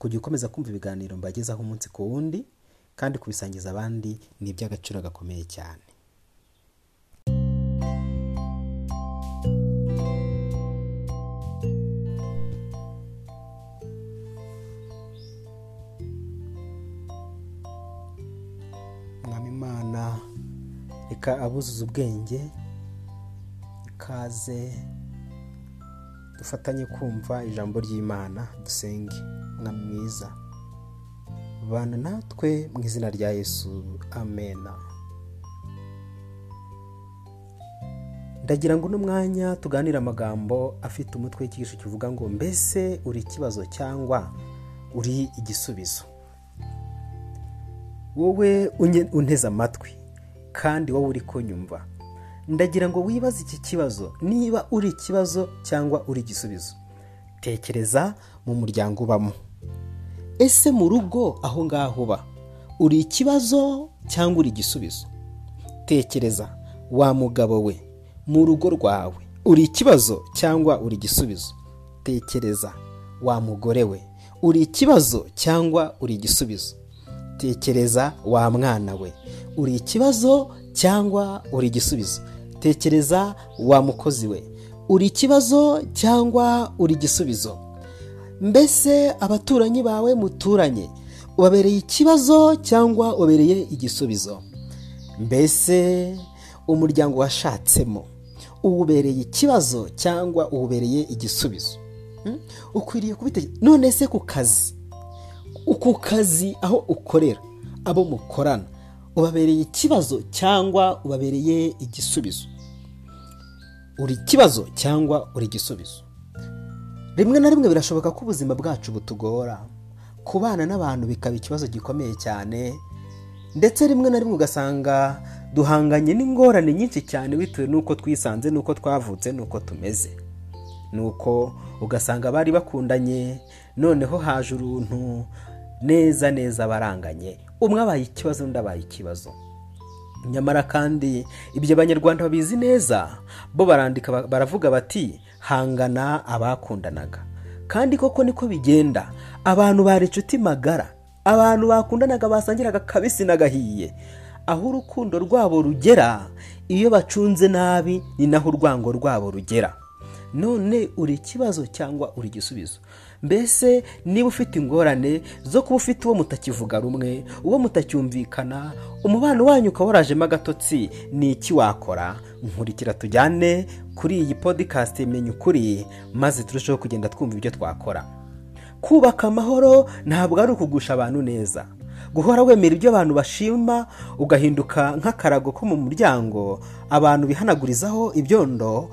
kujya ukomeza kumva ibiganiro mbagezaho umunsi ku wundi kandi kubisangiza abandi ni iby'agaciro gakomeye cyane. Imana reka abuzuza ubwenge ikaze dufatanye kumva ijambo ry'imana dusenge. Mwami mwiza. Bana natwe mu izina rya yesu amena ndagira ngo uno mwanya tuganire amagambo afite umutwe w'ikigisho kivuga ngo mbese uri ikibazo cyangwa uri igisubizo? Wowe unteze amatwi kandi wowe uri kunyumva ndagira ngo wibaze iki kibazo niba uri ikibazo cyangwa uri igisubizo. Tekereza mu muryango ubamo. Ese mu rugo aho ngaho uba uri ikibazo cyangwa uri igisubizo? Tekereza wa mugabo we mu rugo rwawe uri ikibazo cyangwa uri igisubizo? Tekereza wa mugore we uri ikibazo cyangwa uri igisubizo? Tekereza wa mwana we uri ikibazo cyangwa uri igisubizo? Tekereza wa mukozi we uri ikibazo cyangwa uri igisubizo? Mbese abaturanyi bawe muturanye? Ubabereye ikibazo cyangwa ubabereye igisubizo? Mbese umuryango washatsemo? Uwubereye ikibazo cyangwa uwubereye igisubizo? Hmm? ukwiriye kubitekereza. None se ku kazi? Ku kazi aho ukorera abo mukorana. Ubabereye ikibazo cyangwa ubabereye igisubizo? Uri ikibazo cyangwa uri igisubizo? Rimwe na rimwe birashoboka ko ubuzima bwacu butugora. Kubana n'abantu bikaba ikibazo gikomeye cyane ndetse rimwe na rimwe ugasanga duhanganye n'ingorane nyinshi cyane bitewe n'uko twisanze n'uko twavutse n'uko tumeze. Nuko ugasanga bari bakundanye noneho haje uruntu neza neza baranganye. Umwe abaye ikibazo undi abaye ikibazo. Nyamara kandi ibyo abanyarwanda babizi neza bo barandika ba- baravuga bati hangana abakundanaga. Kandi koko niko bigenda abantu bari inshuti magara abantu bakundanaga basangiraga kabisi n'agahiye. Aho urukundo rwabo rugera iyo bacunze nabi ni naho urwango rwabo rugera. None uri ikibazo cyangwa uri igisubizo? Mbese niba ufite ingorane zo kuba ufite uwo mutakivuga rumwe uwo mutacyumvikana umubano wanyu ukaba warajemo agatotsi ni iki wakora? Nkurikira tujyane kuri iyi podcast menya ukuri maze turusheho kugenda twumva ibyo twakora. Kubaka amahoro ntabwo ari ukugusha abantu neza. Guhora wemera ibyo abantu bashima ugahinduka nk'akarago ko mu muryango abantu bihanagurizaho ibyondo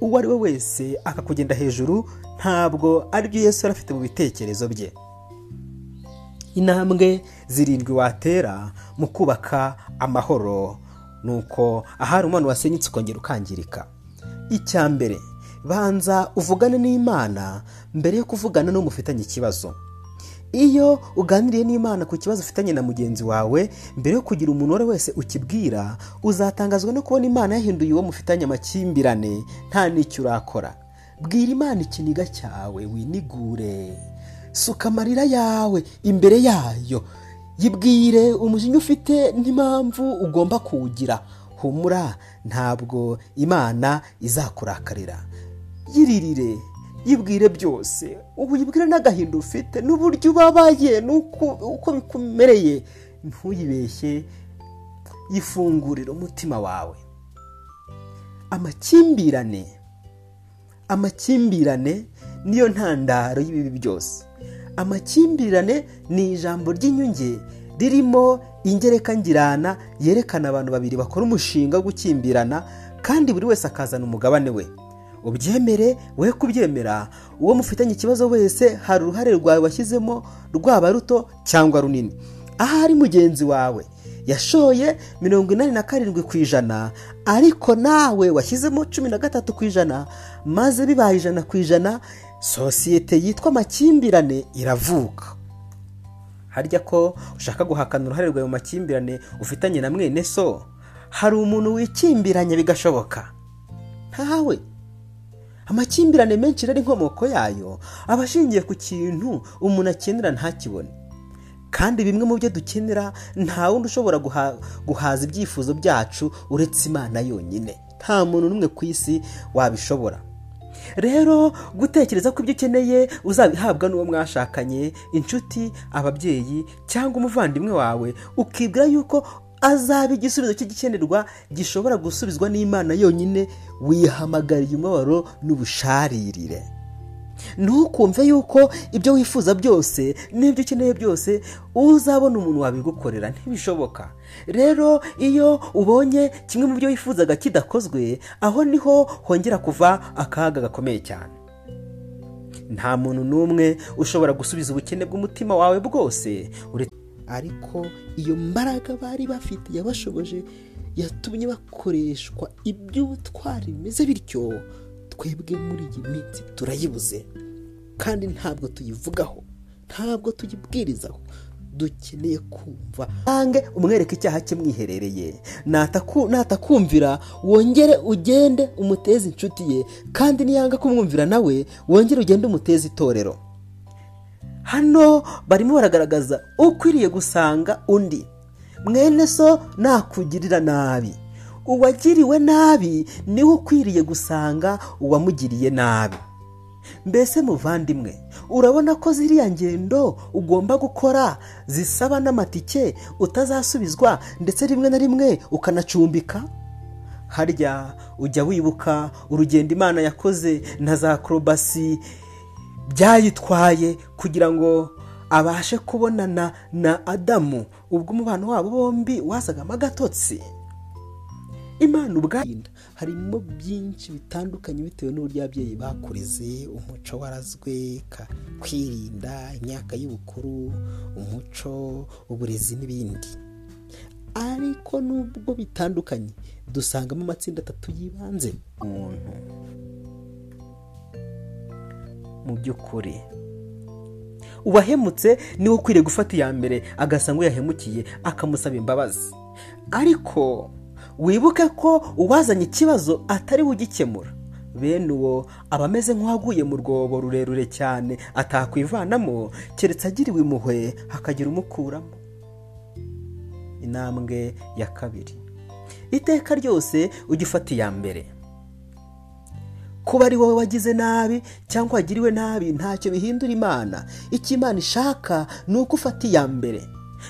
uwo ari we wese akakugenda hejuru ntabwo ari byo yesu yari afite mu bitekerezo bye. Intambwe zirindwi watera mu kubaka amahoro ni uko ahari umwana wasenyutse ukongera ukangirika. Icya mbere banza uvugane n'imana mbere yo kuvugana n'uwo mufitanye ikibazo. Iyo uganiriye n'imana ku kibazo ufitanye na mugenzi wawe mbere yo kugira umuntu uwo ari we wese ukibwira uzatangazwa no kubona imana yahinduye uwo mufitanye amakimbirane nta n'icyo urakora. Bwira imana ikiniga cyawe winigure. Suka amarira yawe imbere yayo. Yibwire umujinya ufite n'impamvu ugomba kuwugira. Humura ntabwo imana izakurakarira. Yiririre. Yibwire byose. Ubu yibwire n'agahinda ufite n'uburyo ubabaye n'uko uko bikumereye ntuyibeshye yifungurire umutima wawe. Amakimbirane amakimbirane niyo ntandaro y'ibibi byose. Amakimbirane ni ijambo ry'inyunge ririmo ingereka ngirana yerekana abantu babiri bakora umushinga wo gukimbirana kandi buri wese akazana umugabane we. Ubyemere we kubyemera. Uwo mufitanye ikibazo wese hari uruhare rwawe washyizemo rwaba ruto cyangwa runini. Ahari mugenzi wawe. Yashoye mirongo inani na karindwi ku ijana ariko nawe washyizemo cumi na gatatu ku ijana maze bibaye ijana ku ijana sosiyete yitwa amakimbirane iravuka. Harya ko ushaka guhakana uruhare rwawe mu makimbirane ufitanye na mwene so? Hari umuntu wikimbiranya bigashoboka. Ntawe. Amakimbirane menshi rero inkomoko yayo aba ashingiye ku kintu umuntu akenera ntakibone. Kandi bimwe mu byo dukenera nta wundi ushobora guhaza ibyifuzo byacu uretse imana yonyine. Nta muntu n'umwe ku isi wabishobora. Rero gutekereza ko ibyo ukeneye uzabihabwa n'uwo mwashakanye inshuti ababyeyi cyangwa umuvandimwe wawe ukibwira yuko azaba igisubizo cy'igikenerwa gishobora gusubizwa n'imana yonyine wihamagariye umubabaro n'ubusharirire. Ntukumve yuko ibyo wifuza byose n'ibyo ukeneye byose uzabona umuntu wabigukorera. Ntibishoboka. Rero iyo ubonye kimwe mu byo wifuzaga kidakozwe aho ni ho hongera kuva akaga gakomeye cyane. Nta muntu n'umwe ushobora gusubiza ubukene bw'umutima wawe bwose ariko iyo mbaraga bari bafite yabashoboje yatumye bakoreshwa iby'ubutwari bimeze bityo twebwe muri iyi minsi turayibuze. Kandi ntabwo tuyivugaho ntabwo tuyibwirizaho. Dukeneye kumva. Ntange umwereke icyaha cye mwiherereye. Natakumvira. Wongere ugende umuteze inshuti ye. Kandi niyanga kumwumvira nawe wongere ugende umuteze itorero. Hano barimo baragaragaza ukwiriye gusanga undi. Mwene so nakugirira nabi. Uwagiriwe nabi ni we ukwiriye gusanga uwamugiriye nabi. Mbese muvandimwe urabona ko ziriya ngendo ugomba gukora zisaba n'amatike utazasubizwa ndetse rimwe na rimwe ukanacumbika? Harya ujya wibuka urugendo imana yakoze na za korobasi byayitwaye kugira ngo abashe kubonana na adamu. Ubwo umubano wabo bombi wasagamo agatotsi. Imana ubwayinda harimo byinshi bitandukanye bitewe n'uburyo ababyeyi bakurize umuco warazwe kwirinda imyaka y'ubukuru umuco uburezi n'ibindi. Ariko nubwo bitandukanye dusangamo amatsinda atatu y'ibanze. Umuntu. Mu by'ukuri. Uwahemutse ni we ukwiriye gufata iya mbere agasanga uwo yahemukiye akamusaba imbabazi. Ariko wibuke ko uwazanye ikibazo atari we ugikemura. Bene uwo aba ameze nk'uwaguye mu rwobo rurerure cyane atakwivanamo keretse agiriwe impuhwe hakagira umukuramo. Intambwe ya kabiri. Iteka ryose ujya ufata iya mbere. Kuba ari wowe wagize nabi cyangwa wagiriwe nabi ntacyo bihindura imana. Icyo imana ishaka ni uko ufata iya mbere.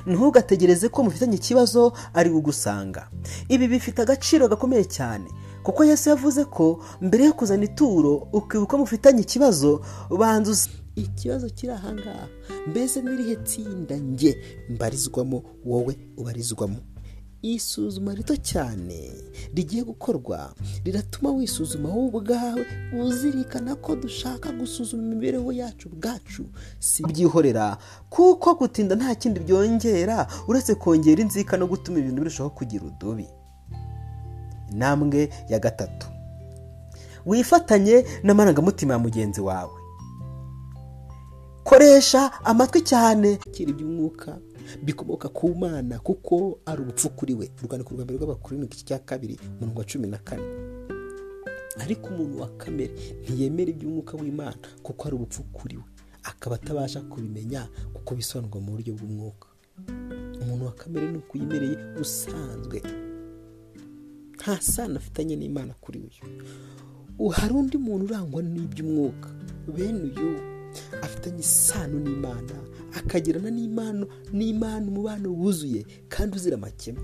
Ntugategereze ko mufitanye ikibazo ari ugusanga. Ibi bifite agaciro gakomeye cyane kuko Yesu yavuze ko mbere yo kuzana ituro ukibuka mufitanye ikibazo banza ikibazo kiri ahangaha mbese n'irihe tsinda nge? Mbarizwamo wowe ubarizwamo. Isuzuma rito cyane rigiye gukorwa riratuma wisuzuma wowe ubwawe uzirikana ko dushaka gusuzuma imibereho yacu ubwacu si byihorera kuko gutinda nta kindi byongera uretse kongera inzika no gutuma ibintu birushaho kugira udubi. Intambwe ya gatatu. Wifatanye n'amarangamutima ya mugenzi wawe. Koresha amatwi cyane. Kiri iby'umwuka bikomoka ku mana kuko ari ubupfu kuri we. Urwandiko rwa mbere rw'abakuru ni igice cya kabiri umurongo wa cumi na kane. Ariko umuntu wa kamere ntiyemera iby'umwuka w'imana kuko ari ubupfu kuri we. Akaba atabasha kubimenya kuko bisobanurwa mu buryo bw'umwuka. Umuntu wa kamere ni uko uyimereye usanzwe. Nta sano afitanye n'imana kuri uyu hari undi muntu urangwa n'iby'umwuka? Bene uyu afitanye isano n'imana akagirana n'imana n'imana umubano wuzuye kandi uzira amakemwa.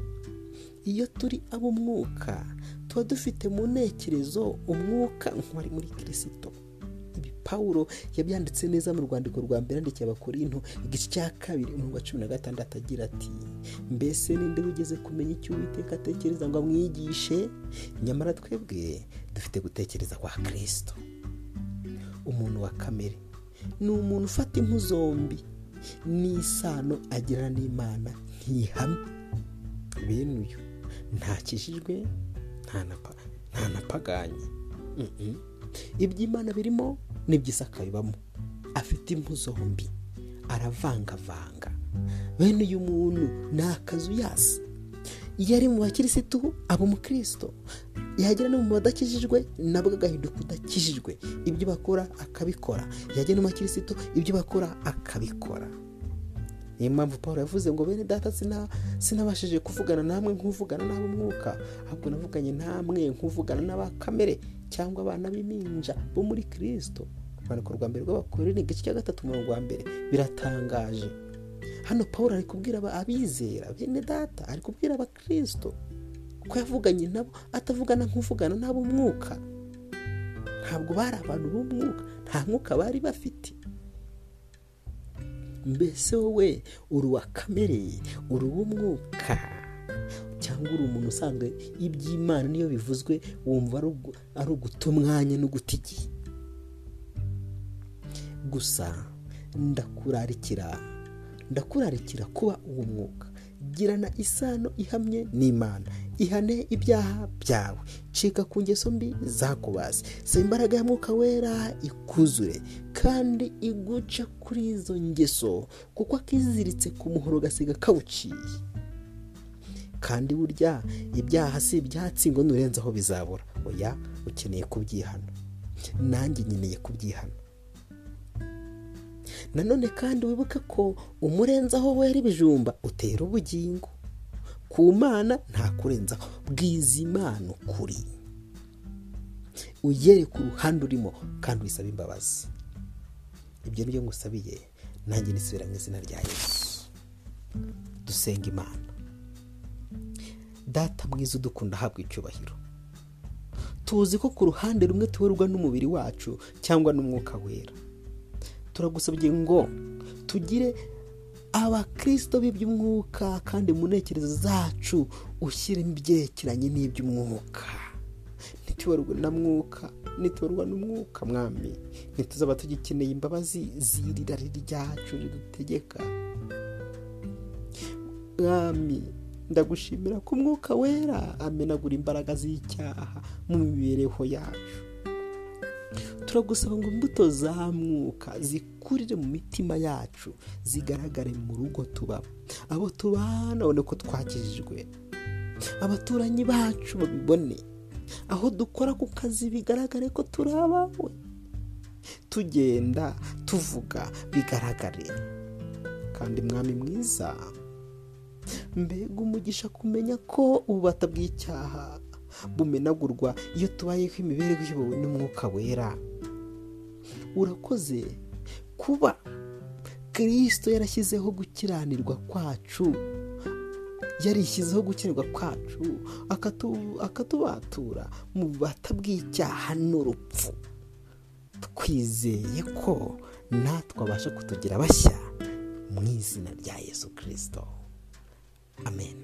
Iyo turi ab'umwuka tuba dufite mu ntekerezo umwuka nk'uwari muri kirisito ibi paul yabyanditse neza mu rwandiko rwa mbere yandikiye abakorinto igice cya kabiri umurongo wa cumi na gatandatu agira ati mbese ninde wigeze kumenya icyo uwiteka atekereza ngo amwigishe? Nyamara twebwe dufite gutekereza kwa kirisito umuntu wa kamere. Ni umuntu ufata impu zombi n'isano agirana n'imana. Ntihamye bene uyu ntakijijwe ntanapaganye iby'imana birimo n'iby'isaka bibamo. Afite impu zombi. Aravangavanga. Bene uyu muntu ni akazu yasi. Iyo ari mu bakirisitu aba umukristo yagera no mu badakijijwe nabwo agahinduka udakijijwe ibyo bakora akabikora. Yagera no mu ibyo bakora akabikora. Niyo mpamvu paul yavuze ngo bene data sinabashije kuvugana namwe nk'uvugana n'ab'umwuka ahubwo navuganye namwe nk'uvugana n'abakamere cyangwa abana b'iminja bo muri kirisito urwandiko rwa mbere rw'abakore ni igice cya gatatu umurongo wa mbere. Biratangaje. Hano paul ari kubwira abizera bene data ari kubwira abakirisito ko yavuganye nabo atavugana nk'uvugana n'ab'umwuka ntabwo bari abantu b'umwuka nta mwuka bari bafite. Mbese wowe uri uwa kamere uri uw'umwuka? Cyangwa uri umuntu usanzwe iby'imana niyo bivuzwe wumva ari uguta umwanya no guta igihe? Gusa ndakurarikira ndakurarikira kuba uwo mwuka girana isano ihamye n'imana. Ihane ibyaha byawe. Cika ku ngeso mbi zakubaze saba imbaraga ya mwuka wera ikuzure kandi iguca kuri izo ngeso kuko akiziritse ku muhoro gasiga kawuciye. Kandi burya ibyaha si ibyatsi ngo nurenzaho bizabura oya ukeneye kubyihana. Nanjye nkeneye kubyihana. Nanone kandi wibuke ko umurenzaho wera ibijumba utera ubugingo. Ku mana nta kurenzaho bwiza imana ukuri uyereke uruhande urimo kandi wisaba imbabazi. Ibyo ni byo ngusabiye. Nanjye nisubira mu izina rya yesu. Dusenga imana. Data mwiza udukunda ahabwa icyubahiro. Tuzi ko ku ruhande rumwe tuberwa n'umubiri wacu cyangwa n'umwuka wera. Turagusabye ngo tugire abakirisito b'iby'umwuka kandi mu ntekerezo zacu ushyiremo ibyerekeranye n'iby'umwuka. Ntituberwe na mwuka ntituberwa n'umwuka mwami. Ntituzaba tugikeneye imbabazi z'irari ryacu ridutegeka mwami ndagushimira ko umwuka wera amenagura imbaraga z'icyaha mu mibereho yacu. Turagusaba ngo imbuto za mwuka zikurire mu mitima yacu zigaragare mu rugo tubamo abo tubana babone ko twakijijwe. Abaturanyi bacu babibone. Aho dukora ku kazi bigaragare ko turi abawe. Tugenda tuvuga bigaragare. Kandi mwami mwiza mbega umugisha kumenya ko ububata bw'icyaha bumenagurwa iyo tubayeho imibereho iyobowe n'umwuka wera. Urakoze. Kuba kirisito yarashyizeho gukiranirwa kwacu yarishyizeho gukiranirwa kwacu akatubatura mu bubata bw'icyaha n'urupfu. Twizeye ko natwe abasha kutugira bashya mu izina rya yesu kirisito amen.